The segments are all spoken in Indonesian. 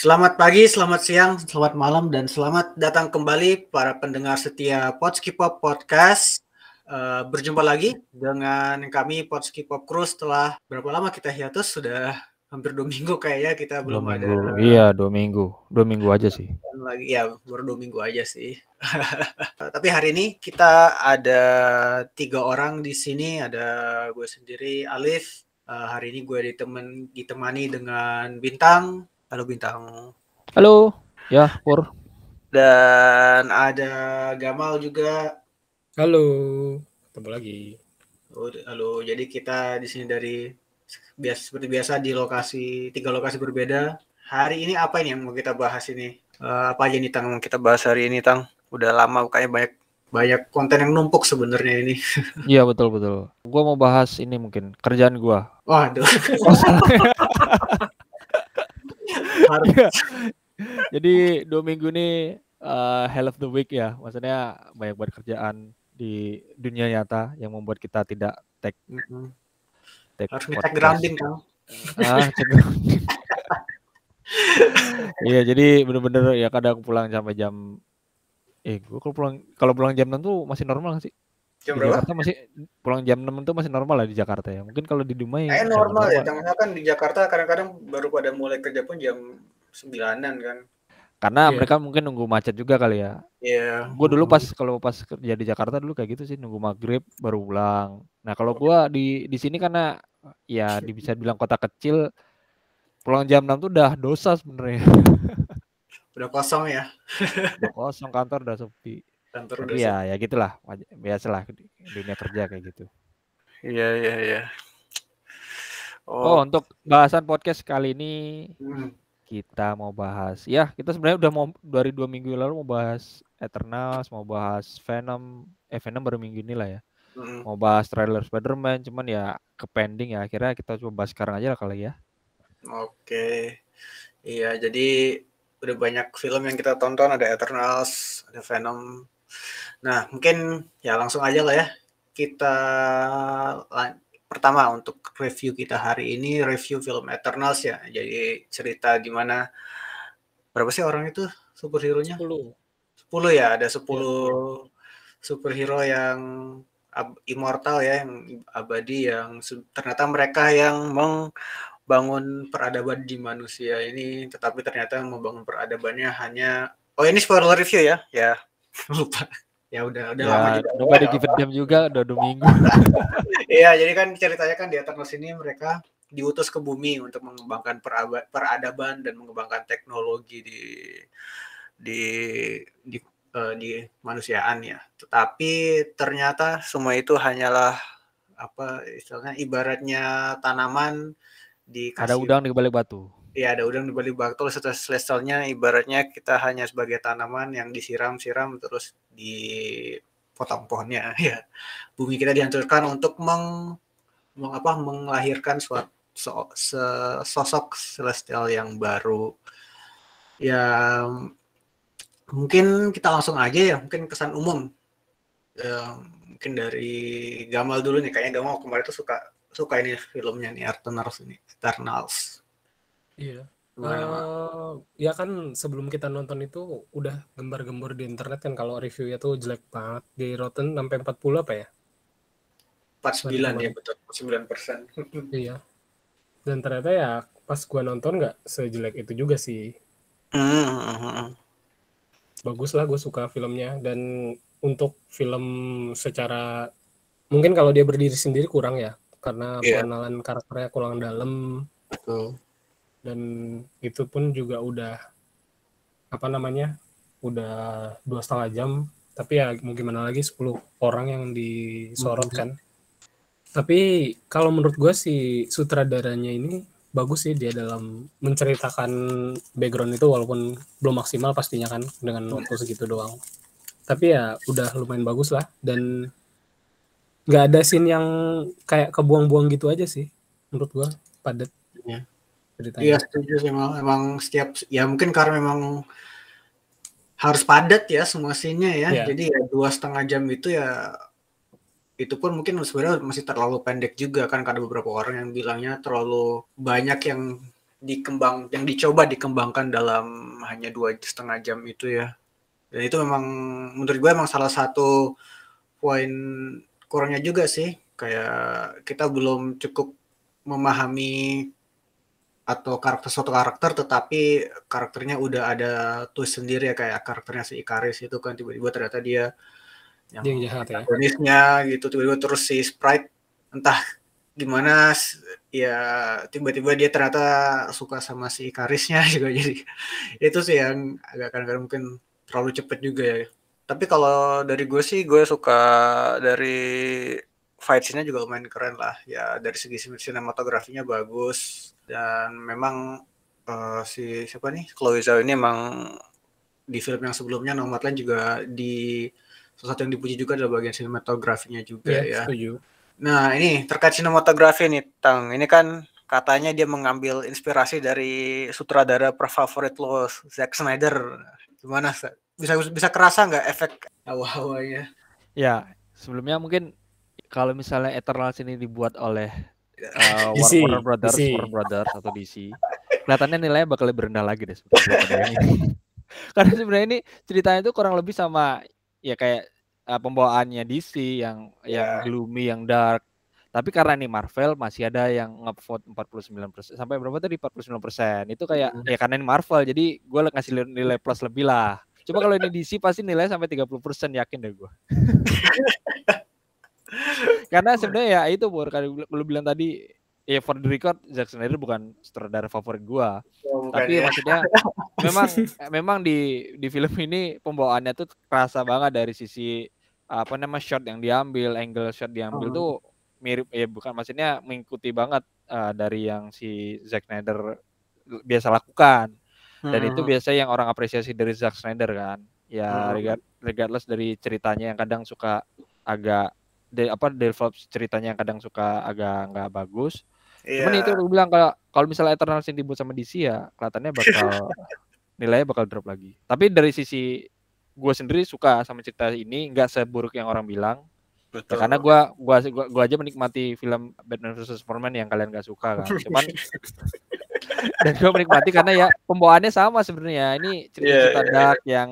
Selamat pagi, selamat siang, selamat malam, dan selamat datang kembali para pendengar setia Potski Pop Podcast. Uh, berjumpa lagi dengan kami Potski Pop Crew setelah berapa lama kita hiatus? Sudah hampir dua minggu kayaknya kita Dua belum ada. minggu. Iya, dua minggu. Dua minggu aja sih. Lagi ya baru dua minggu aja sih. Tapi hari ini kita ada tiga orang di sini. Ada gue sendiri, Alif. Uh, hari ini gue ditemen, ditemani dengan Bintang. Halo Bintang. Halo. Ya, Pur. Dan ada Gamal juga. Halo, ketemu lagi. Oh, Halo, jadi kita di sini dari biasa seperti biasa di lokasi tiga lokasi berbeda. Hari ini apa ini yang mau kita bahas ini? Eh, apa aja nih Tang yang kita bahas hari ini Tang? Udah lama kayaknya banyak banyak konten yang numpuk sebenarnya ini. Iya, betul betul. Gua mau bahas ini mungkin kerjaan gua. Waduh. Oh, salah. Iya. Jadi dua minggu ini eh, hell of the week ya. Maksudnya banyak banget kerjaan di dunia nyata yang membuat kita tidak take Mm-mm. take Harus podcast. grounding Tang. Ah. Iya, jadi bener-bener ya kadang pulang sampai jam eh gua kalau pulang kalau pulang jam 6 tuh masih normal nggak sih? Jam Di berapa? Jakarta masih pulang jam 6 itu masih normal lah di Jakarta ya. Mungkin kalau di Dumai udah normal ya, karena kan di Jakarta kadang-kadang baru pada mulai kerja pun jam sembilanan kan. Karena Iya. mereka mungkin nunggu macet juga kali ya. Iya. Gue dulu pas kalau pas kerja di Jakarta dulu kayak gitu sih nunggu maghrib baru pulang. Nah kalau gua di di sini karena ya bisa bilang kota kecil pulang jam 6 tuh udah dosa sebenarnya. udah kosong ya. Udah kosong kantor udah sepi. Kantor udah Tapi ya ya gitulah biasalah dunia kerja kayak gitu. Iya, iya, iya. Oh Oh, untuk bahasan podcast kali ini hmm. kita mau bahas ya kita sebenarnya udah mau dari dua minggu lalu mau bahas Eternals mau bahas Venom eh Venom baru minggu ini lah ya hmm. mau bahas trailer Spider-Man cuman ya ke pending ya akhirnya kita coba bahas sekarang aja lah kali ya Oke. Iya, jadi udah banyak film yang kita tonton, ada Eternals, ada Venom. Nah, mungkin ya langsung aja lah ya. Kita pertama untuk review kita hari ini review film Eternals ya. Jadi cerita gimana berapa sih orang itu superhero-nya? 10. 10 ya, ada 10 superhero yang ab- immortal ya, yang abadi yang ternyata mereka yang membangun peradaban di manusia ini, tetapi ternyata membangun peradabannya hanya Oh, ini spoiler review ya? Ya, lupa. Ya udah, udah lama ya juga. nobody give a damn juga udah dua minggu Iya, jadi kan ceritanya kan di Eternals ini mereka diutus ke bumi untuk mengembangkan peradaban dan mengembangkan teknologi di di di eh, di manusiaan ya. Tetapi ternyata semua itu hanyalah apa istilahnya ibaratnya tanaman dikasih ada udang di balik batu ya ada udang di balik setelah celestialnya ibaratnya kita hanya sebagai tanaman yang disiram-siram terus dipotong pohonnya ya bumi kita dihancurkan untuk meng, meng- apa menglahirkan suatu so- se- sosok celestial yang baru. Ya mungkin kita langsung aja ya mungkin kesan umum. Ya, mungkin dari Gamal dulu nih kayaknya Gamal kemarin tuh suka suka ini filmnya nih Eternals ini Eternals Iya. Gimana, Mak? Eh, ya kan sebelum kita nonton itu udah gembar-gembor di internet kan kalau reviewnya tuh jelek banget di Rotten sampai 40 apa ya? 49 ya betul 9 persen Iya. Dan ternyata ya pas gua nonton nggak sejelek itu juga sih. Bagus lah gue suka filmnya dan untuk film secara mungkin kalau dia berdiri sendiri kurang ya karena Iya. pengenalan karakternya kurang dalam betul dan itu pun juga udah apa namanya udah dua setengah jam. Tapi ya mau gimana lagi 10 orang yang disorot kan tapi kalau menurut gue si sutradaranya ini bagus sih dia dalam menceritakan background itu walaupun belum maksimal pastinya kan dengan waktu segitu doang. Tapi ya udah lumayan bagus lah. Dan nggak ada scene yang kayak kebuang-buang gitu aja sih menurut gue padat. Iya. Ceritanya Iya setuju sih emang, emang setiap ya mungkin karena memang harus padat ya semua scene-nya ya. Iya. Jadi ya dua setengah jam itu ya itu pun mungkin sebenarnya masih terlalu pendek juga kan karena beberapa orang yang bilangnya terlalu banyak yang dikembang yang dicoba dikembangkan dalam hanya dua setengah jam itu ya dan itu memang menurut gue emang salah satu poin kurangnya juga sih kayak kita belum cukup memahami atau karakter suatu karakter tetapi karakternya udah ada twist sendiri ya kayak karakternya si Ikaris itu kan tiba-tiba ternyata dia yang, yang jahat ya. gitu tiba-tiba terus si Sprite entah gimana ya tiba-tiba dia ternyata suka sama si Karisnya juga. Jadi itu sih yang agak kadang-kadang mungkin terlalu cepet juga ya. Tapi kalau dari gue sih gue suka dari fight scene-nya juga lumayan keren lah. Ya dari segi sinematografinya bagus dan memang uh, si siapa nih Chloe Zhao ini emang di film yang sebelumnya Nomadland juga di salah satu yang dipuji juga adalah bagian sinematografinya juga yeah, ya. Setuju. Nah, ini terkait sinematografi nih, Tang. Ini kan katanya dia mengambil inspirasi dari sutradara favorit lo, Zack Snyder. Gimana, bisa bisa kerasa nggak efek hawa-hawanya? Ya, sebelumnya mungkin kalau misalnya Eternals ini dibuat oleh uh, DC, Warner Brothers, DC. Warner Brothers atau DC, kelihatannya nilainya bakal lebih rendah lagi deh sebenarnya. Karena sebenarnya ini ceritanya itu kurang lebih sama ya kayak uh, pembawaannya DC yang yeah. yang gloomy, yang dark. Tapi karena ini Marvel masih ada yang ngevote 49% sampai berapa tadi 49%. Itu kayak mm. ya karena ini Marvel jadi gue ngasih nilai plus lebih lah. Coba kalau ini DC pasti nilai sampai 30% yakin deh gue. karena sebenarnya ya itu Bor, kalau lu bilang tadi ya for the record Zack Snyder bukan sutradara favorit gua. Oh, tapi ya. maksudnya memang memang di di film ini pembawaannya tuh kerasa banget dari sisi apa nama shot yang diambil, angle shot diambil oh. tuh mirip ya bukan maksudnya mengikuti banget uh, dari yang si Zack Snyder biasa lakukan. Dan hmm. itu biasa yang orang apresiasi dari Zack Snyder kan. Ya hmm. regardless dari ceritanya yang kadang suka agak de, apa develop ceritanya yang kadang suka agak nggak bagus. Yeah. Cuman itu gue bilang kalau kalau misalnya Eternal yang dibuat sama DC ya kelihatannya bakal nilainya bakal drop lagi. Tapi dari sisi gue sendiri suka sama cerita ini nggak seburuk yang orang bilang Betul. Ya, karena gue gua, gua gua aja menikmati film Batman vs Superman yang kalian gak suka kan cuman dan gue menikmati karena ya pembawaannya sama sebenarnya ini cerita-cerita yeah, yeah, dark yeah. yang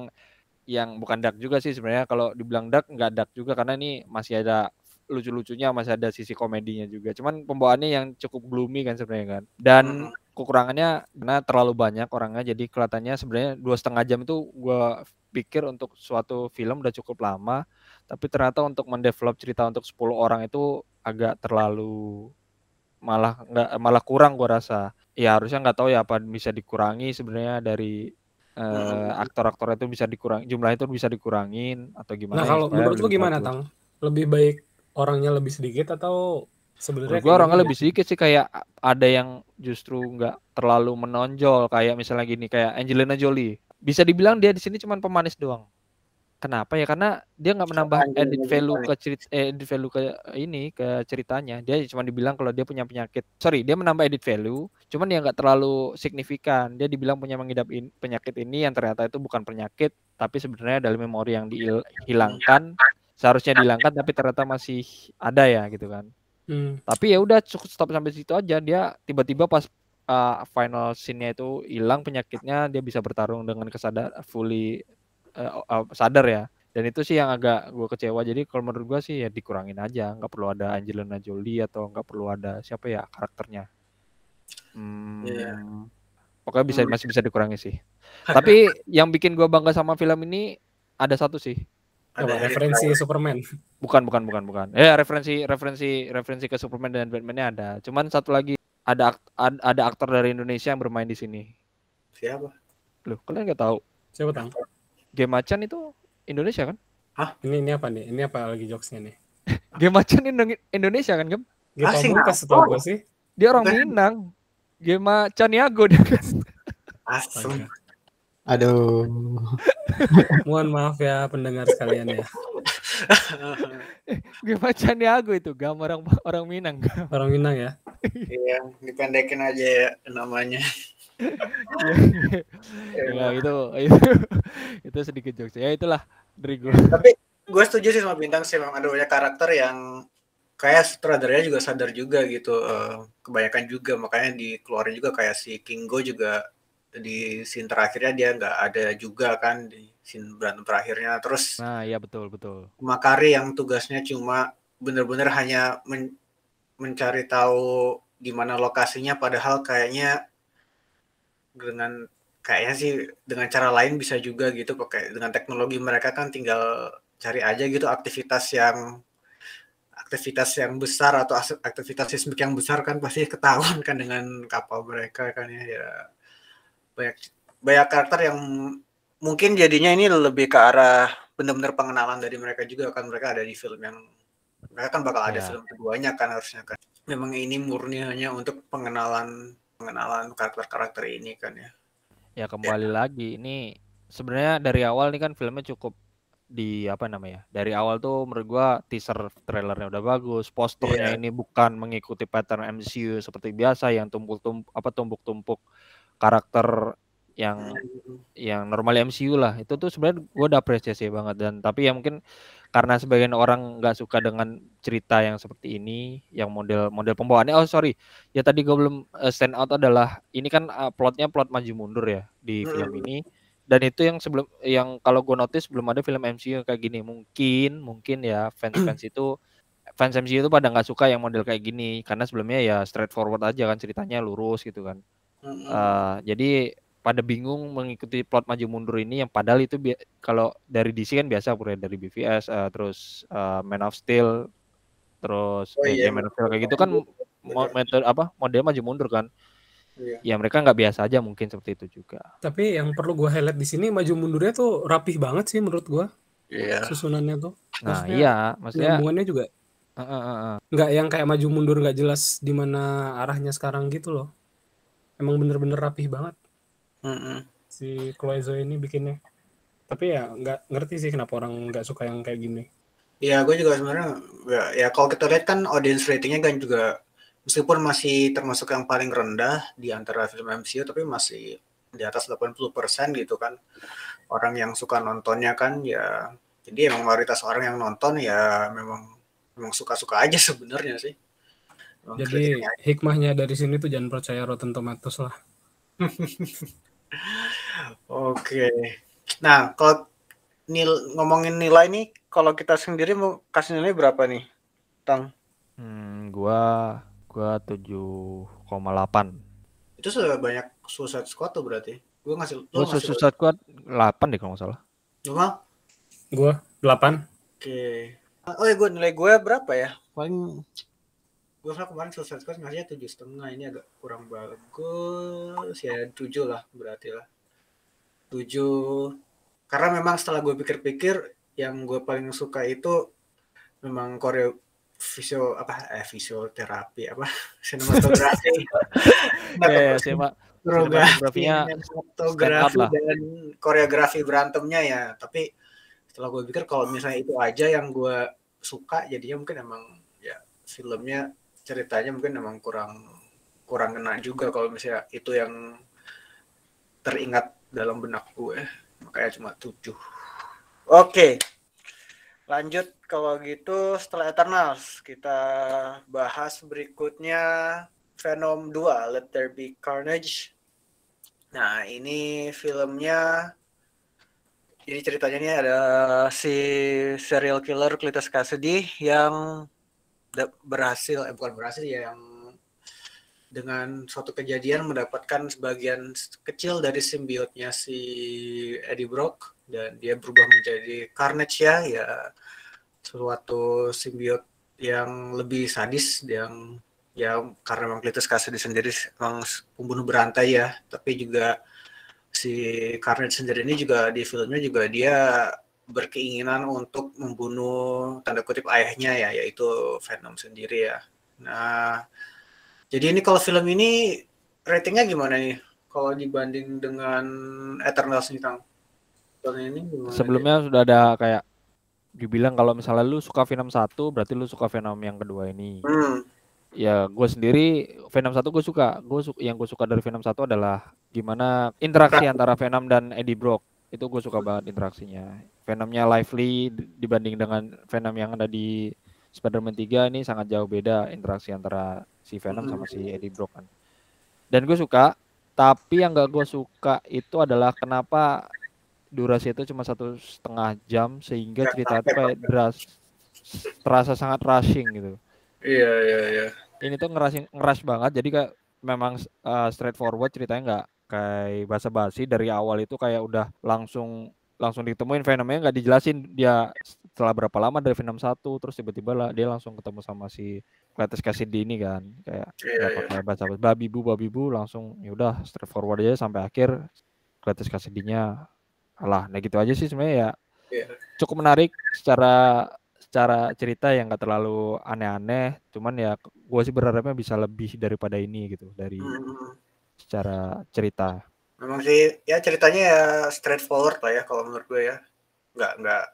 yang bukan dark juga sih sebenarnya. Kalau dibilang dark nggak dark juga karena ini masih ada lucu-lucunya masih ada sisi komedinya juga. Cuman pembawaannya yang cukup gloomy kan sebenarnya kan. Dan hmm. kekurangannya karena terlalu banyak orangnya jadi kelihatannya sebenarnya dua setengah jam itu gue pikir untuk suatu film udah cukup lama. Tapi ternyata untuk mendevelop cerita untuk 10 orang itu agak terlalu malah nggak malah kurang gue rasa. Ya harusnya nggak tahu ya apa bisa dikurangi sebenarnya dari uh, aktor-aktor itu bisa dikurangi jumlah itu bisa dikurangin atau gimana nah ya, kalau menurut lu gimana tang? Lebih baik orangnya lebih sedikit atau sebenarnya gue orangnya lebih sedikit sih kayak ada yang justru nggak terlalu menonjol kayak misalnya gini kayak Angelina Jolie. Bisa dibilang dia di sini cuma pemanis doang. Kenapa ya? Karena dia nggak menambah edit value ke cerita, eh, edit value ke ini ke ceritanya. Dia cuma dibilang kalau dia punya penyakit. Sorry, dia menambah edit value, cuman dia nggak terlalu signifikan. Dia dibilang punya mengidap in, penyakit ini yang ternyata itu bukan penyakit, tapi sebenarnya dalam memori yang dihilangkan. Seharusnya dihilangkan, tapi ternyata masih ada ya gitu kan. Hmm. Tapi ya udah cukup stop sampai situ aja. Dia tiba-tiba pas uh, final scene-nya itu hilang penyakitnya dia bisa bertarung dengan kesadar fully uh, uh, sadar ya dan itu sih yang agak gue kecewa jadi kalau menurut gue sih ya dikurangin aja nggak perlu ada Angelina Jolie atau nggak perlu ada siapa ya karakternya hmm, yeah. pokoknya bisa hmm. masih bisa dikurangi sih tapi yang bikin gue bangga sama film ini ada satu sih ada referensi Superman bukan bukan bukan bukan eh referensi referensi referensi ke Superman dan Batman-nya ada cuman satu lagi ada ada aktor dari Indonesia yang bermain di sini. Siapa? Loh, kalian nggak tahu? Siapa tahu? Game Macan itu Indonesia kan? Hah? Ini ini apa nih? Ini apa lagi jokesnya nih? Game Macan Indonesia kan, Gem? Tau kasih tau gue sih. Dia orang Minang. Game Caniago dia kan. Asing. Aduh. Mohon maaf ya pendengar sekalian ya. Gimana Caniago itu gambar orang orang Minang. Orang Minang ya. Iya, dipendekin aja ya namanya. Ya, itu itu itu sedikit jokes. Ya itulah dari gue. Tapi gue setuju sih sama bintang sih memang ada banyak karakter yang kayak sutradaranya juga sadar juga gitu uh, kebanyakan juga. Makanya dikeluarin juga kayak si Kingo juga di scene terakhirnya dia nggak ada juga kan di scene berantem terakhirnya. Terus nah iya betul betul. Makari yang tugasnya cuma bener-bener hanya men mencari tahu di mana lokasinya padahal kayaknya dengan kayaknya sih dengan cara lain bisa juga gitu pakai dengan teknologi mereka kan tinggal cari aja gitu aktivitas yang aktivitas yang besar atau aktivitas seismik yang besar kan pasti ketahuan kan dengan kapal mereka kan ya, ya banyak banyak karakter yang mungkin jadinya ini lebih ke arah benar-benar pengenalan dari mereka juga kan. Mereka ada di film yang mereka kan bakal ada yeah. film keduanya kan harusnya kan. Memang ini murni hanya untuk pengenalan pengenalan karakter-karakter ini kan ya ya kembali yeah. lagi ini sebenarnya dari awal nih kan filmnya cukup di apa namanya dari awal tuh menurut gua teaser trailernya udah bagus posternya yeah. ini bukan mengikuti pattern MCU seperti biasa yang tumpuk-tumpuk apa tumpuk-tumpuk karakter yang yang normal MCU lah. Itu tuh sebenarnya gue udah apresiasi banget dan tapi ya mungkin karena sebagian orang nggak suka dengan cerita yang seperti ini yang model model pembawaannya. Oh sorry. Ya tadi gue belum uh, stand out adalah ini kan uh, plotnya plot maju mundur ya di film ini. Dan itu yang sebelum yang kalau gue notice belum ada film MCU kayak gini. Mungkin mungkin ya fans fans itu fans MCU itu pada nggak suka yang model kayak gini. Karena sebelumnya ya straightforward aja kan ceritanya lurus gitu kan. Uh, jadi pada bingung mengikuti plot maju mundur ini yang padahal itu kalau dari DC kan biasa pura dari BVS uh, terus uh, Man of Steel terus oh, iya, Man of Steel kayak gitu kan metode apa model maju mundur kan. Iya. ya mereka nggak biasa aja mungkin seperti itu juga. Tapi yang perlu gue highlight di sini maju mundurnya tuh rapih banget sih menurut gue iya. susunannya tuh. Nah iya maksudnya hubungannya juga uh, uh, uh. nggak yang kayak maju mundur nggak jelas di mana arahnya sekarang gitu loh. Emang bener-bener rapih banget mm-hmm. si Cloizo ini bikinnya. Tapi ya nggak ngerti sih kenapa orang nggak suka yang kayak gini. Ya gue juga sebenarnya ya, ya kalau kita lihat kan audience ratingnya kan juga meskipun masih termasuk yang paling rendah di antara film MCU tapi masih di atas 80% gitu kan. Orang yang suka nontonnya kan ya jadi emang mayoritas orang yang nonton ya memang memang suka-suka aja sebenarnya sih. Jadi hikmahnya dari sini tuh jangan percaya Rotten Tomatoes lah. Oke. Nah, kalau nil ngomongin nilai nih, kalau kita sendiri mau kasih nilai berapa nih, Tang? Hmm, gua gua 7,8. Itu sudah banyak Suicide Squad tuh berarti. Gua ngasih Gua Suicide Squad 8 deh kalau nggak salah. Cuma? Gua 8. Oke. Oh ya gue nilai gue berapa ya? Paling gue kemarin selesai Squad ngasihnya tujuh setengah ini agak kurang bagus. Ya tujuh lah berarti lah. Tujuh. Karena memang setelah gue pikir-pikir yang gue paling suka itu memang koreo visual apa eh visual terapi apa sinematografi. Ya sih fotografinya fotografi dan koreografi berantemnya ya. Tapi setelah gue pikir kalau misalnya itu aja yang gue suka jadinya mungkin emang ya filmnya ceritanya mungkin memang kurang kurang kena juga kalau misalnya itu yang teringat dalam benak gue. Makanya cuma tujuh. Oke. Lanjut kalau gitu setelah Eternals kita bahas berikutnya Venom 2 Let There Be Carnage. Nah ini filmnya jadi ceritanya ini ada si serial killer Cletus Cassidy yang berhasil eh bukan berhasil ya yang dengan suatu kejadian mendapatkan sebagian kecil dari simbiotnya si Eddie Brock dan dia berubah menjadi Carnage ya ya suatu simbiot yang lebih sadis yang ya karena memang Cletus Cassidy sendiri memang pembunuh berantai ya tapi juga si Carnage sendiri ini juga di filmnya juga dia berkeinginan untuk membunuh tanda kutip ayahnya ya yaitu Venom sendiri ya. Nah, jadi ini kalau film ini ratingnya gimana nih? Kalau dibanding dengan Eternals nih Kang? Ini Sebelumnya sudah ada kayak dibilang kalau misalnya lu suka Venom satu berarti lu suka Venom yang kedua ini. Hmm. Ya, gue sendiri Venom satu gue suka. Gue su yang gue suka dari Venom satu adalah gimana interaksi antara Venom dan Eddie Brock itu gue suka banget interaksinya Venomnya lively dibanding dengan Venom yang ada di Spider-Man 3 ini sangat jauh beda interaksi antara si Venom sama si Eddie Brock kan. Dan gue suka, tapi yang gak gue suka itu adalah kenapa durasi itu cuma satu setengah jam sehingga cerita itu kayak deras terasa sangat rushing gitu. Iya iya iya. Ini tuh ngerushing ngerush banget jadi kayak memang uh, straightforward ceritanya nggak kayak basa-basi dari awal itu kayak udah langsung langsung ditemuin Venomnya nggak dijelasin dia setelah berapa lama dari Venom satu terus tiba-tiba lah dia langsung ketemu sama si Cletus Cassidy ini kan kayak yeah, yeah. kayak bahasa babi bu babi bu langsung ya udah straightforward aja sampai akhir Cletus Cassidy-nya alah nah gitu aja sih sebenarnya ya yeah. cukup menarik secara secara cerita yang gak terlalu aneh-aneh cuman ya gue sih berharapnya bisa lebih daripada ini gitu dari hmm secara cerita. Memang sih ya ceritanya ya straightforward lah ya kalau menurut gue ya. Nggak nggak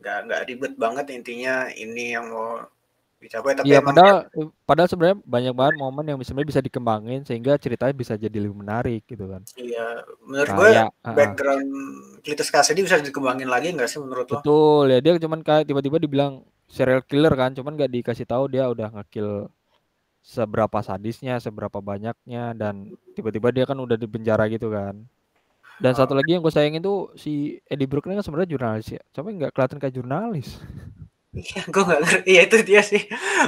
nggak nggak ribet banget intinya ini yang mau dicapai tapi Iya, padahal ya, padahal sebenarnya banyak banget momen yang sebenarnya bisa dikembangin sehingga ceritanya bisa jadi lebih menarik gitu kan. Iya, menurut nah, gue ya, background uh, Cletus Cassidy bisa dikembangin lagi nggak sih menurut lo? Betul, ya dia cuman kayak tiba-tiba dibilang serial killer kan, cuman nggak dikasih tahu dia udah ngekill seberapa sadisnya, seberapa banyaknya dan tiba-tiba dia kan udah di penjara gitu kan. Dan satu lagi yang gue sayangin tuh si Eddie Brooke ini kan sebenarnya jurnalis ya, tapi nggak kelihatan kayak jurnalis. Iya, gue nggak ngerti. Iya itu dia sih.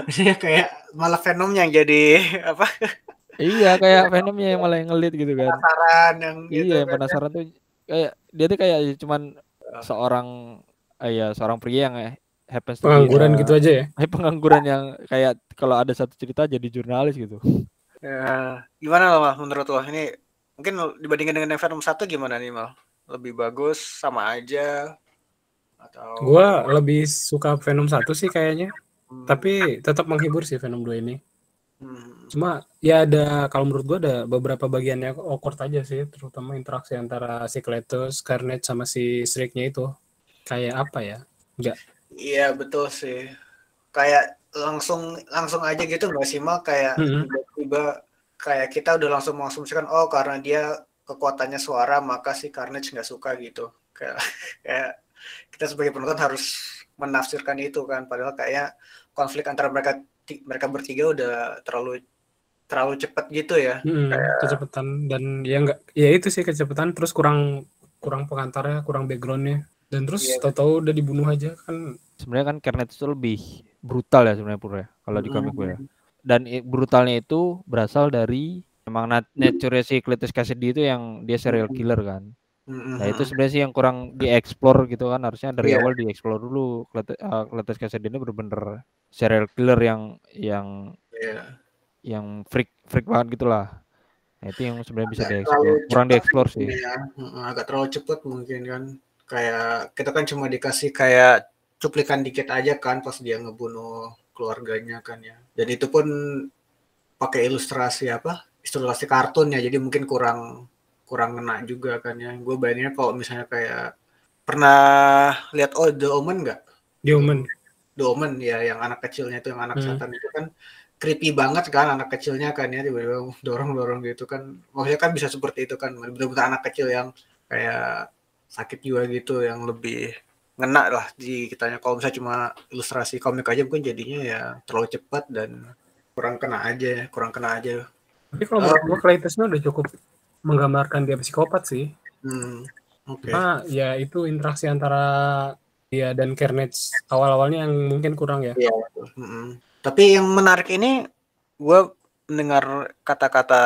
Maksudnya kayak malah Venom yang jadi apa? iya, kayak Venomnya yang malah yang ngelit gitu kan. Penasaran yang gitu Iya, kan, ya. penasaran tuh kayak dia tuh kayak cuman seorang eh, ya seorang pria yang eh, happens pengangguran gitu aja ya? pengangguran yang kayak kalau ada satu cerita jadi jurnalis gitu. Ya gimana loh mal menurut lo? Ini mungkin dibandingkan dengan Venom satu gimana nih mal? Lebih bagus sama aja? Atau gua lebih suka Venom satu sih kayaknya. Hmm. tapi tetap menghibur sih Venom 2 ini. Hmm. cuma ya ada kalau menurut gua ada beberapa bagian yang awkward aja sih terutama interaksi antara si Cletus, Carnage sama si Shriek-nya itu. Kayak apa ya? Enggak Iya betul sih. Kayak langsung langsung aja gitu nggak sih mal kayak mm-hmm. tiba-tiba kayak kita udah langsung mengasumsikan oh karena dia kekuatannya suara maka si Carnage nggak suka gitu. Kayak kayak kita sebagai penonton harus menafsirkan itu kan padahal kayak konflik antara mereka mereka bertiga udah terlalu terlalu cepat gitu ya. Hmm, kayak... kecepatan dan ya enggak ya itu sih kecepatan terus kurang kurang pengantarnya, kurang backgroundnya dan terus yeah. tahu-tahu udah dibunuh aja kan sebenarnya kan karena itu lebih brutal ya sebenarnya pura ya kalau di komik gue ya dan brutalnya itu berasal dari memang nature si Cletus Cassidy itu yang dia serial killer kan Nah itu sebenarnya sih yang kurang dieksplor gitu kan harusnya dari yeah. awal dieksplor dulu Cletus Cassidy ini bener-bener serial killer yang yang yeah. yang freak freak banget gitulah. Nah, itu yang sebenarnya bisa dieksplor kurang dieksplor sih. Ya. Agak terlalu cepat mungkin kan kayak kita kan cuma dikasih kayak cuplikan dikit aja kan pas dia ngebunuh keluarganya kan ya. Dan itu pun pakai ilustrasi apa? Ilustrasi kartun ya. Jadi mungkin kurang kurang kena juga kan ya. Gue bayanginnya kalau misalnya kayak pernah lihat oh The Omen nggak? The Omen. The Omen ya yang anak kecilnya itu yang anak hmm. setan itu kan creepy banget kan anak kecilnya kan ya tiba-tiba dorong dorong gitu kan maksudnya kan bisa seperti itu kan benar-benar anak kecil yang kayak sakit juga gitu yang lebih ngena lah di kitanya kalau misalnya cuma ilustrasi komik aja mungkin jadinya ya terlalu cepat dan kurang kena aja kurang kena aja tapi kalau menurut gue Claytusnya udah cukup menggambarkan dia psikopat sih hmm, okay. nah ya itu interaksi antara dia dan Carnage awal-awalnya yang mungkin kurang ya iya, hmm. tapi yang menarik ini gue mendengar kata-kata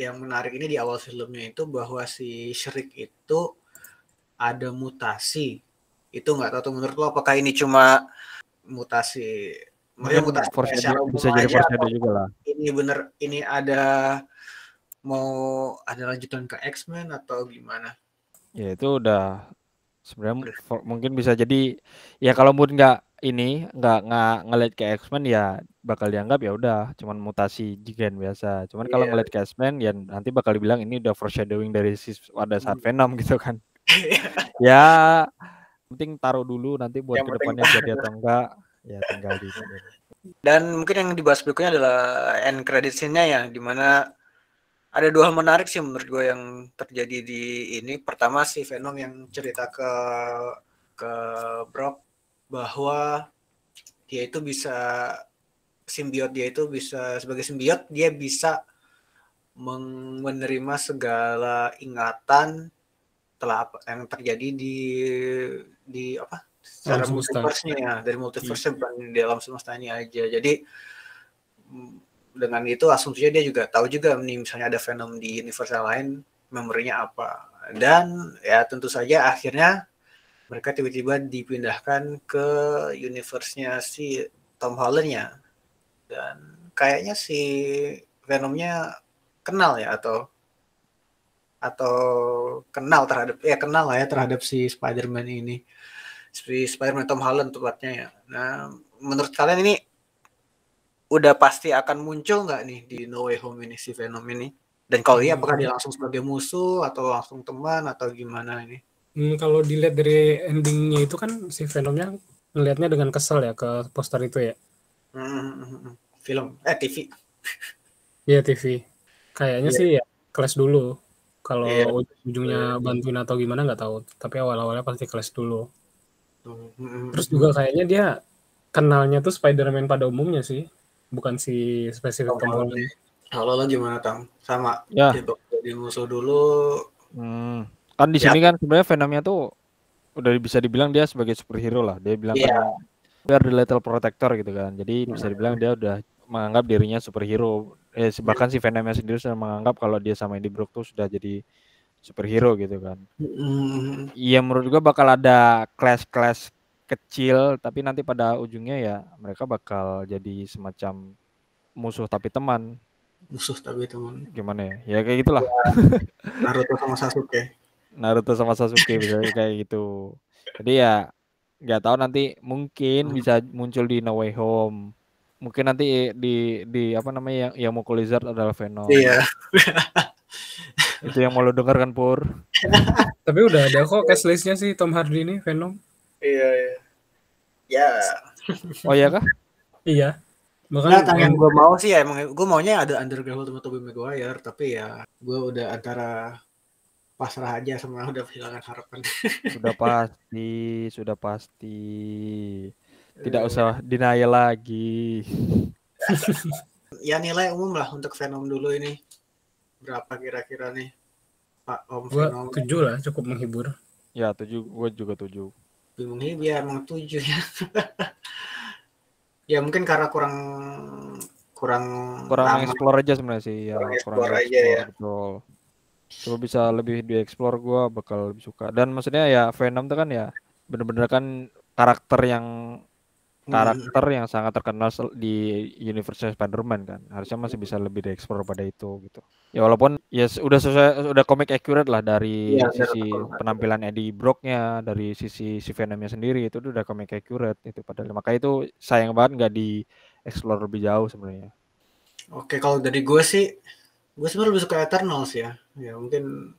yang menarik ini di awal filmnya itu bahwa si Shriek itu ada mutasi itu nggak tahu tuh menurut lo apakah ini cuma mutasi Maksudnya mutasi spesial bisa jadi foreshadow juga lah ini bener ini ada mau ada lanjutan ke X-Men atau gimana ya itu udah sebenarnya mungkin bisa jadi ya kalau mood nggak ini nggak nggak ngeliat ke X-Men ya bakal dianggap ya udah cuman mutasi jigen biasa cuman yeah. kalau iya. ngeliat ke X-Men ya nanti bakal dibilang ini udah foreshadowing dari si pada saat hmm. Venom gitu kan ya penting taruh dulu nanti buat yang ke depannya jadi atau enggak ya tinggal di dan mungkin yang dibahas berikutnya adalah end credit scene-nya ya di mana ada dua hal menarik sih menurut gue yang terjadi di ini. Pertama si Venom yang cerita ke ke Brock bahwa dia itu bisa simbiot dia itu bisa sebagai simbiot dia bisa menerima segala ingatan telah apa yang terjadi di di apa? Secara multiverse-nya ya dari multiverse iya. bukan di alam semesta ini aja. Jadi mm, dengan itu asumsinya dia juga tahu juga nih misalnya ada Venom di universe lain memorinya apa. Dan ya tentu saja akhirnya mereka tiba-tiba dipindahkan ke universe-nya si Tom Holland-nya. Dan kayaknya si Venomnya kenal ya atau atau kenal terhadap ya kenal lah ya terhadap si Spider-Man ini si Spider-Man Tom Holland tepatnya ya. Nah, menurut kalian ini udah pasti akan muncul nggak nih di No Way Home ini si Venom ini? Dan kalau iya, apakah dia langsung sebagai musuh atau langsung teman atau gimana ini? Hmm, kalau dilihat dari endingnya itu kan si Venomnya ngelihatnya dengan kesel ya ke poster itu ya. Hmm, hmm, hmm, hmm. film eh TV. Iya TV. Kayaknya yeah. sih ya kelas dulu. Kalau yeah. ujungnya bantuin atau gimana nggak tahu. Tapi awal-awalnya pasti kelas dulu. Terus juga kayaknya dia kenalnya tuh Spider-Man pada umumnya sih, bukan si spesifik. Kalau lo gimana Tang? Sama. Ya. Jadi musuh dulu. Hmm. Kan di ya. sini kan sebenarnya Venomnya tuh udah bisa dibilang dia sebagai superhero lah. Dia bilang yeah. kan biar the little protector gitu kan. Jadi bisa dibilang dia udah menganggap dirinya superhero eh bahkan si Venomnya sendiri sudah menganggap kalau dia sama Eddie Brock tuh sudah jadi superhero gitu kan. Iya mm. menurut gua bakal ada clash-clash kecil tapi nanti pada ujungnya ya mereka bakal jadi semacam musuh tapi teman. Musuh tapi teman. Gimana ya? Ya kayak gitulah. Ya, Naruto sama Sasuke. Naruto sama Sasuke bisa kayak gitu. Jadi ya nggak tahu nanti mungkin hmm. bisa muncul di No Way Home Mungkin nanti di di apa namanya yang yang mau Lizard adalah Venom. Iya. Itu yang mau lo denger kan Pur? Tapi udah ada kok cast listnya sih Tom Hardy ini Venom. Iya, iya. Ya. Oh iya kah? iya. Makanya nah, yang gue mau sih ya emang gue maunya ada Underground sama Tobey Maguire tapi ya gue udah antara pasrah aja sama udah kehilangan harapan. Sudah pasti, sudah pasti. Tidak uh, usah denial lagi. ya nilai umum lah untuk Venom dulu ini. Berapa kira-kira nih Pak Om gua Venom? tujuh lah cukup menghibur. Ya tujuh, gue juga tujuh. Bingung ya emang tujuh ya. ya mungkin karena kurang kurang kurang lama. explore aja sebenarnya sih ya kurang explore kurang aja explore, ya betul coba bisa lebih dieksplor gue bakal lebih suka dan maksudnya ya Venom tuh kan ya bener-bener kan karakter yang karakter yang sangat terkenal di universe Spider-Man kan. Harusnya masih bisa lebih dieksplor pada itu gitu. Ya walaupun ya udah sesuai udah komik accurate lah dari ya, sisi penampilan Eddie Brocknya, dari sisi si Venomnya sendiri itu udah komik accurate itu padahal maka itu sayang banget nggak dieksplor lebih jauh sebenarnya. Oke, kalau dari gue sih gue sebenarnya lebih suka Eternals ya. Ya mungkin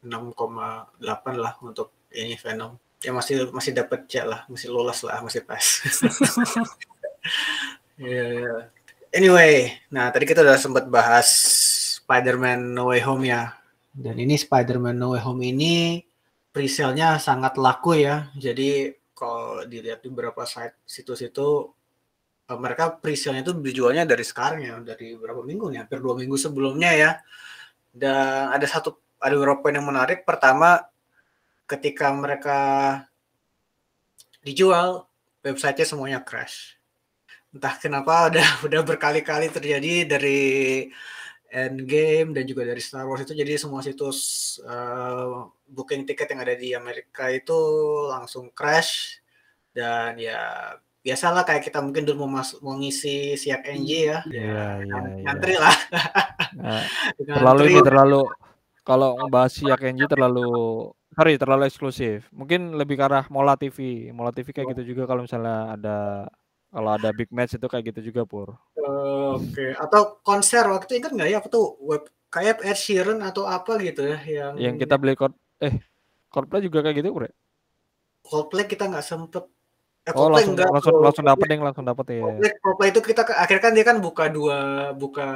6,8 lah untuk ini Venom ya masih masih dapat C lah, masih lolos lah, masih pas. yeah, yeah. Anyway, nah tadi kita udah sempat bahas Spider-Man No Way Home ya. Dan ini Spider-Man No Way Home ini presale-nya sangat laku ya. Jadi kalau dilihat di beberapa site situs itu eh, mereka presale-nya itu dijualnya dari sekarang ya, dari berapa minggu nih? Hampir dua minggu sebelumnya ya. Dan ada satu ada beberapa poin yang menarik. Pertama, ketika mereka dijual websitenya semuanya crash. Entah kenapa udah udah berkali-kali terjadi dari Endgame dan juga dari Star Wars itu. Jadi semua situs uh, booking tiket yang ada di Amerika itu langsung crash. Dan ya biasalah kayak kita mungkin dulu mau masuk mau ngisi siak NG ya, yeah, ya yeah, ngantri yeah. lah. Nah, terlalu ini terlalu kalau ngebahas siak NG terlalu sorry terlalu eksklusif. Mungkin lebih ke arah Mola TV. Mola TV kayak gitu juga kalau misalnya ada kalau ada big match itu kayak gitu juga pur. Uh, Oke. Okay. Atau konser waktu ingat nggak ya apa tuh web kayak Ed Sheeran atau apa gitu ya yang yang kita beli kod eh Coldplay juga kayak gitu pur ya? Coldplay kita nggak sempet Eh, oh langsung enggak, langsung langsung dapat yang langsung dapat ya. Coldplay, itu kita akhirnya kan dia kan buka dua buka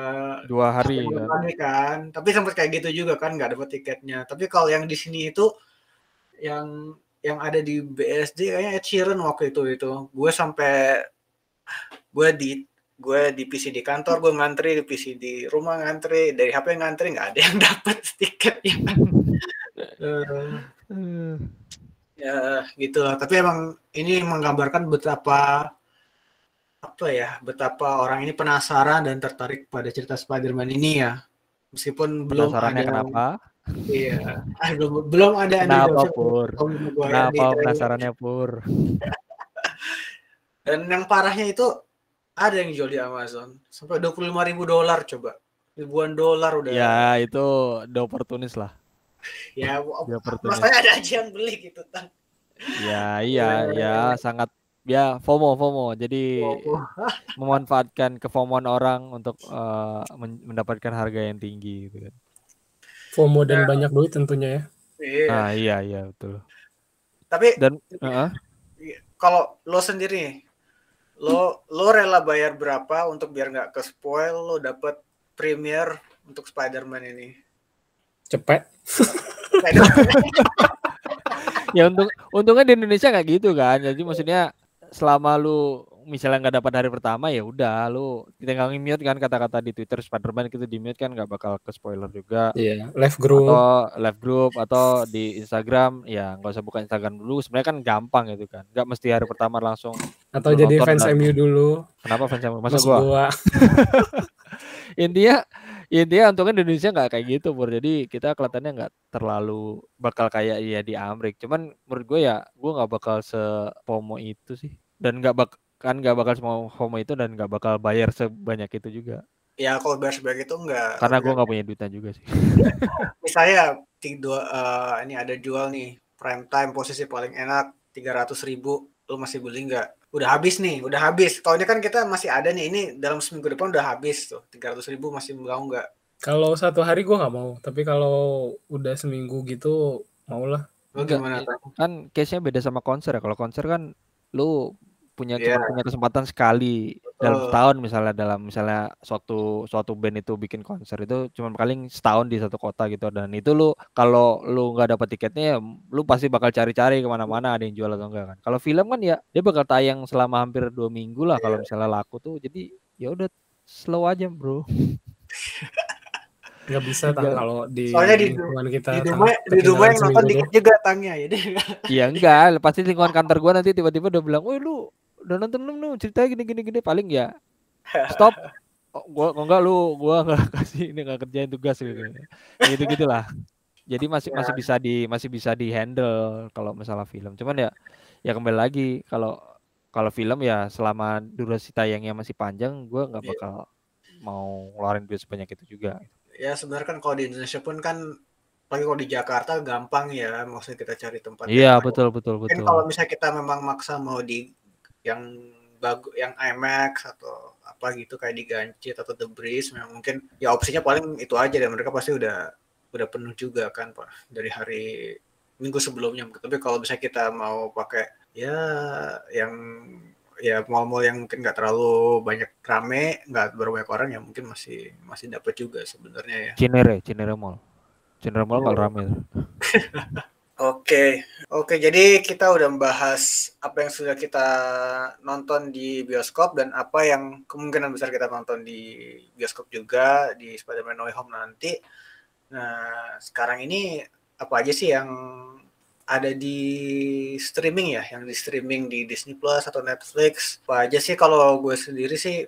dua hari kan. Hari kan. Tapi sempat kayak gitu juga kan nggak dapat tiketnya. Tapi kalau yang di sini itu yang yang ada di BSD kayaknya Ed Sheeran waktu itu itu. Gue sampai gue di gue di PC di kantor gue ngantri di PC di rumah ngantri dari HP ngantri nggak ada yang dapat tiket. Ya uh, ya gitu lah. Tapi emang ini menggambarkan betapa apa ya betapa orang ini penasaran dan tertarik pada cerita Spider-Man ini ya. Meskipun belum ada kenapa iya. Ah, belum belum ada kenapa pur? Kenapa penasarannya pur? Dan yang parahnya itu ada yang jual di Amazon. Sampai dua puluh lima ribu dolar coba. Ribuan dolar udah. Ya itu the opportunist lah. Ya maksudnya ada aja yang beli gitu kan ya iya ya sangat ya FOMO FOMO. Jadi memanfaatkan kefomoan orang untuk uh, mendapatkan harga yang tinggi gitu kan FOMO dan ya. banyak duit tentunya ya. Iya. ah iya iya betul. Tapi dan uh, kalau lo sendiri lo lo rela bayar berapa untuk biar nggak ke spoil lo dapet premier untuk Spider-Man ini? Cepet. Ya untung untungnya di Indonesia nggak gitu kan jadi maksudnya selama lu misalnya nggak dapat hari pertama ya udah lu tinggal mute kan kata-kata di Twitter Spiderman gitu di mute kan nggak bakal ke spoiler juga. Iya, yeah, live group atau live group atau di Instagram ya nggak usah buka Instagram dulu. Sebenarnya kan gampang gitu kan. Nggak mesti hari pertama langsung atau jadi fans MU dulu. Kenapa fans MU? Masa gua? gua. Intinya intinya untungnya di Indonesia nggak kayak gitu bro jadi kita kelihatannya nggak terlalu bakal kayak ya di Amrik cuman menurut gue ya gue nggak bakal se FOMO itu sih dan nggak bak kan nggak bakal semua FOMO itu dan nggak bakal bayar sebanyak itu juga ya kalau bayar sebanyak itu enggak karena gue nggak punya duitnya juga sih misalnya tiga uh, ini ada jual nih prime time posisi paling enak tiga ratus ribu lu masih beli nggak udah habis nih, udah habis. Kalau ini kan kita masih ada nih, ini dalam seminggu depan udah habis tuh, tiga ratus ribu masih mau nggak? Kalau satu hari gue nggak mau, tapi kalau udah seminggu gitu mau lah. gimana? Kan case-nya beda sama konser ya. Kalau konser kan lu punya yeah. cuma punya kesempatan sekali dalam setahun misalnya dalam misalnya suatu suatu band itu bikin konser itu cuma paling setahun di satu kota gitu. Dan itu lu kalau lu nggak dapat tiketnya ya lu pasti bakal cari-cari ke mana-mana ada yang jual atau enggak kan. Kalau film kan ya dia bakal tayang selama hampir dua minggu lah kalau iya. misalnya laku tuh. Jadi ya udah slow aja bro. Nggak bisa tang kalau di soalnya di lingkungan kita di rumah di rumah yang nonton dikit juga tangnya ya iya enggak pasti lingkungan kantor gua nanti tiba-tiba udah bilang woi lu udah nonton belum lu? Cerita gini gini gini. Paling ya stop. Oh, gua kok enggak lu gua nggak kasih ini nggak kerjain tugas gitu. Gitu gitulah. Jadi masih ya. masih bisa di masih bisa di handle kalau masalah film. Cuman ya ya kembali lagi kalau kalau film ya selama durasi tayangnya masih panjang gua nggak iya. bakal mau ngeluarin duit sebanyak itu juga. Ya sebenarnya kan kalau di Indonesia pun kan apalagi kalau di Jakarta gampang ya maksudnya kita cari tempat iya betul betul betul. kalau misalnya kita memang maksa mau di yang bagus yang IMAX atau apa gitu kayak di Gancit atau The Breeze memang mungkin ya opsinya paling itu aja dan mereka pasti udah udah penuh juga kan pak dari hari minggu sebelumnya. Tapi kalau misalnya kita mau pakai ya yang ya mall-mall yang mungkin nggak terlalu banyak rame nggak banyak orang ya mungkin masih masih dapat juga sebenarnya ya. Cinere Cinere Mall. Cinere Mall nggak oh. rame Oke, oke. Jadi kita udah membahas apa yang sudah kita nonton di bioskop dan apa yang kemungkinan besar kita nonton di bioskop juga di Spider-Man No Way Home nanti. Nah, sekarang ini apa aja sih yang ada di streaming ya, yang di streaming di Disney Plus atau Netflix? Apa aja sih kalau gue sendiri sih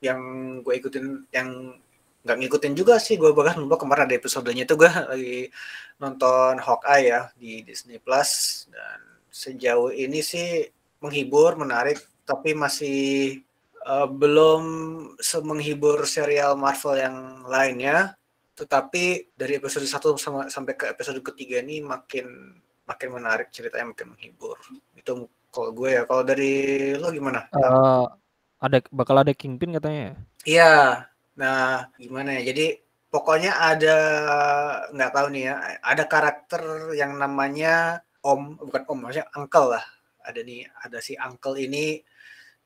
yang gue ikutin yang nggak ngikutin juga sih gue bahkan lupa kemarin ada episodenya itu gue lagi nonton Hawkeye ya di Disney Plus. Dan sejauh ini sih menghibur menarik tapi masih uh, belum semenghibur serial Marvel yang lainnya. Tetapi dari episode 1 sama, sampai ke episode ketiga ini makin makin menarik ceritanya makin menghibur. Itu kalau gue ya. Kalau dari lo gimana? Uh, ada bakal ada Kingpin katanya ya? Iya Nah, gimana ya? Jadi pokoknya ada nggak tahu nih ya, ada karakter yang namanya Om, bukan Om, maksudnya Uncle lah. Ada nih, ada si Uncle ini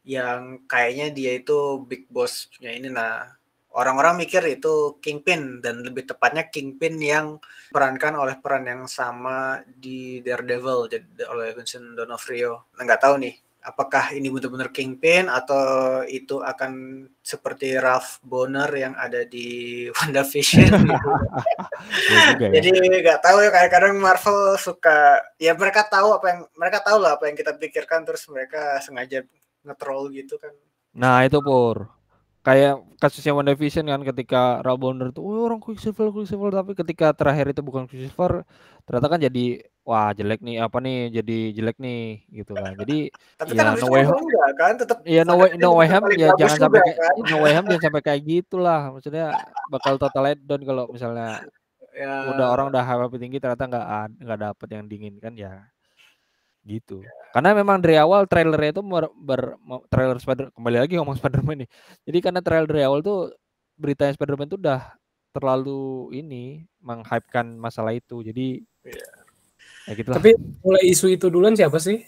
yang kayaknya dia itu big boss-nya ini. Nah, orang-orang mikir itu Kingpin dan lebih tepatnya Kingpin yang perankan oleh peran yang sama di Daredevil jadi oleh Vincent D'Onofrio. Nah, nggak tahu nih apakah ini benar-benar Kingpin atau itu akan seperti Ralph Bonner yang ada di WandaVision gitu. ya, Jadi nggak tahu ya kadang-kadang Marvel suka ya mereka tahu apa yang mereka tahu lah apa yang kita pikirkan terus mereka sengaja ngetrol gitu kan. Nah, itu Pur. Kayak kasusnya WandaVision kan ketika Ralph Bonner tuh oh, orang Quicksilver Quicksilver tapi ketika terakhir itu bukan Quicksilver ternyata kan jadi wah jelek nih apa nih jadi jelek nih gitu kan jadi tapi ya kan no way home kan tetap ya no way no way home ya jangan sampai kan? no way home jangan sampai kayak gitulah maksudnya bakal total down kalau misalnya ya. udah orang udah happy tinggi ternyata nggak nggak dapet yang dingin kan ya gitu ya. karena memang dari awal trailernya itu ber, ber trailer Spider kembali lagi ngomong Spiderman nih jadi karena trailer dari awal tuh beritanya Spiderman tuh udah terlalu ini menghypekan masalah itu jadi ya Ya gitu Tapi mulai isu itu duluan siapa sih?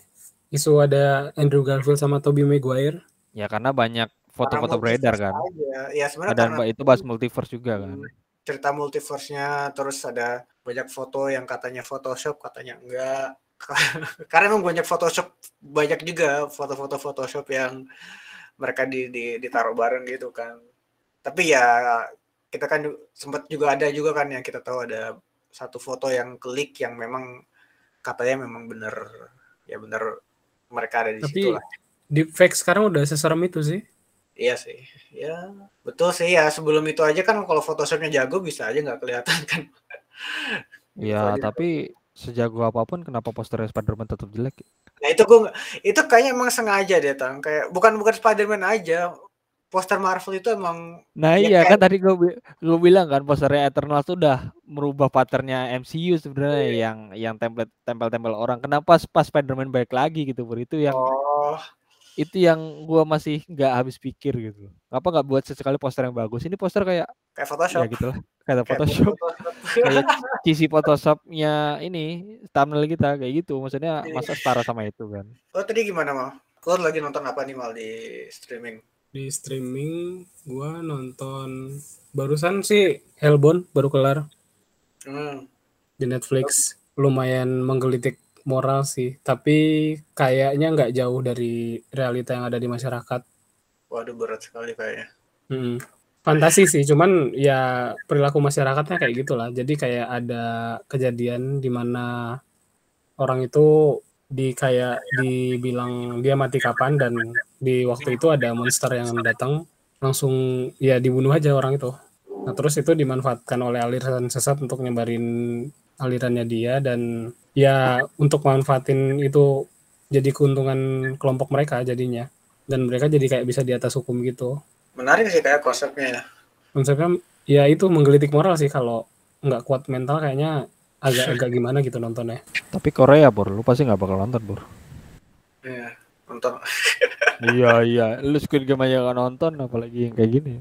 Isu ada Andrew Garfield sama Tobey Maguire. Ya karena banyak foto-foto beredar kan. Aja. Ya sebenarnya Dan itu bahas multiverse juga kan. Cerita multiverse-nya terus ada banyak foto yang katanya Photoshop, katanya enggak. karena emang banyak Photoshop, banyak juga foto-foto Photoshop yang mereka di, di ditaruh bareng gitu kan. Tapi ya kita kan sempat juga ada juga kan yang kita tahu ada satu foto yang klik yang memang katanya memang bener ya bener mereka ada di Tapi, situ lah. fake sekarang udah seserem itu sih. Iya sih, ya betul sih ya sebelum itu aja kan kalau Photoshopnya jago bisa aja nggak kelihatan kan. Iya, tapi sejago apa pun kenapa poster Spiderman tetap jelek? Nah itu gue itu kayaknya emang sengaja deh tang kayak bukan bukan Spiderman aja poster Marvel itu emang Nah ya iya kan tadi gue gue bilang kan posternya Eternal tuh udah merubah patternnya MCU sebenarnya yeah. yang yang template tempel-tempel orang. Kenapa pas Spider-Man balik lagi gitu Pur itu yang oh. itu yang gue masih nggak habis pikir gitu. Apa nggak buat sesekali poster yang bagus? Ini poster kayak kayak Photoshop. Ya gitu lah. Kayak Photoshop. kayak cici Photoshopnya ini thumbnail kita kayak gitu. Maksudnya yeah. masa setara sama itu kan. Oh tadi gimana mal? Kau lagi nonton apa nih mal di streaming? Di streaming gua nonton barusan sih Hellbound baru kelar. Hmm. di Netflix lumayan menggelitik moral sih. Tapi kayaknya nggak jauh dari realita yang ada di masyarakat. Waduh berat sekali kayaknya. Hmm. fantasi sih cuman ya perilaku masyarakatnya kayak gitulah. Jadi kayak ada kejadian di mana orang itu di kayak dibilang dia mati kapan dan di waktu itu ada monster yang datang langsung ya dibunuh aja orang itu. Nah terus itu dimanfaatkan oleh aliran sesat untuk nyebarin alirannya dia dan ya untuk manfaatin itu jadi keuntungan kelompok mereka jadinya dan mereka jadi kayak bisa di atas hukum gitu. Menarik sih kayak konsepnya ya. Konsepnya ya itu menggelitik moral sih kalau nggak kuat mental kayaknya agak-agak gimana gitu nontonnya. Tapi Korea, Bor, lu pasti nggak bakal nonton, Bor. Iya, nonton. iya, iya. Lu Squid Game aja gak nonton, apalagi yang kayak gini.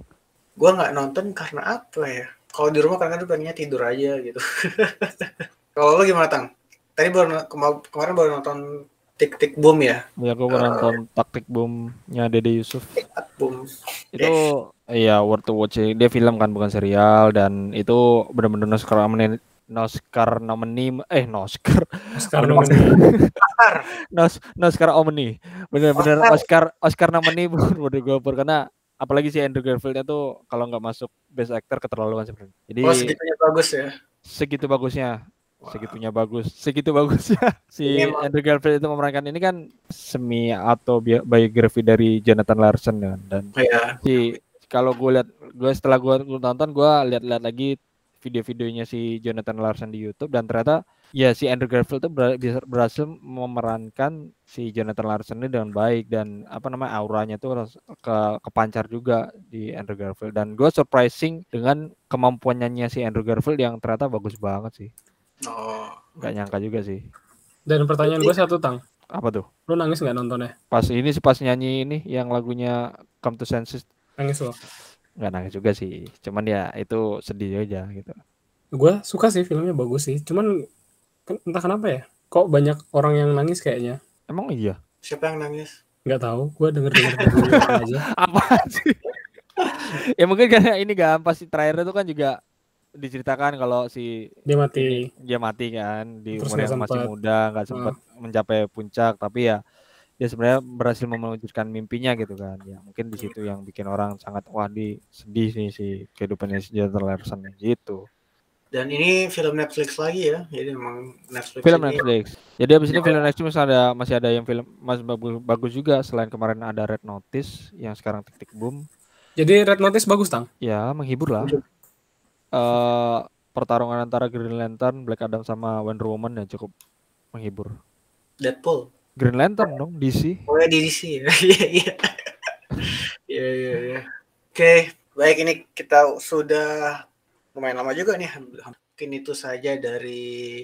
Gua nggak nonton karena apa ya? Kalau di rumah kadang-kadang pengennya tidur aja gitu. Kalau lu gimana, Tang? Tadi baru kemarin baru nonton Tik Tik Boom ya? Iya, gua baru uh, nonton Taktik Boom-nya Dede Yusuf. Boom. Itu iya worth to watch. Dia film kan bukan serial dan itu benar-benar Oscar Noskar nomini eh Noskar. Oscar nomini Nos Noskar Omni. Bener-bener Oscar Oscar nomini menurut gue karena apalagi si Andrew Garfield itu kalau nggak masuk best actor keterlaluan sebenarnya jadi oh, segitunya bagus ya? Segitu bagusnya. Wow. segitunya bagus. Segitu bagusnya. Si ini Andrew Garfield itu memerankan ini kan semi atau biografi dari Jonathan Larson kan. Dan yeah. si kalau gue lihat gue setelah gue nonton gue lihat-lihat lagi video-videonya si Jonathan Larson di YouTube dan ternyata ya si Andrew Garfield tuh berhasil memerankan si Jonathan Larson ini dengan baik dan apa namanya auranya tuh ke kepancar juga di Andrew Garfield dan gue surprising dengan kemampuan nyanyi si Andrew Garfield yang ternyata bagus banget sih. Oh. Gak nyangka juga sih. Dan pertanyaan gue satu tang. Apa tuh? Lu nangis nggak nontonnya? Pas ini sih pas nyanyi ini yang lagunya Come to Senses. Nangis lo? Nggak nangis juga sih. Cuman ya itu sedih aja gitu. Gue suka sih filmnya bagus sih. Cuman entah kenapa ya kok banyak orang yang nangis kayaknya. Emang iya? Siapa yang nangis? Nggak tahu gue denger denger aja. Apa sih? Ya mungkin karena ini kan pasti terakhir itu kan juga diceritakan kalau si dia mati. Dia mati kan di Terus umur yang masih muda nggak sempat uh. mencapai puncak. Tapi ya dia sebenarnya berhasil mewujudkan mimpinya gitu kan. Ya mungkin di situ yang bikin orang sangat wah di sedih nih si kehidupannya si Jonathan Larson gitu. Dan ini film Netflix lagi ya? Jadi memang Netflix film ini Netflix. Jadi abis ini film Netflix masih ada masih ada yang film masih bagus, bagus juga. Selain kemarin ada Red Notice yang sekarang tik tik boom. Jadi Red Notice bagus, Tang. ya menghibur lah. Eh pertarungan antara Green Lantern, Black Adam sama Wonder Woman ya cukup menghibur. Deadpool Green Lantern dong DC. oh ya DC ya iya iya. Iya iya oke baik ini kita sudah lumayan lama juga nih. Mungkin itu saja dari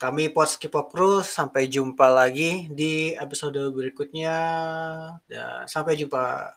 kami Potski Pop Crew. Sampai jumpa lagi di episode berikutnya. Dan sampai jumpa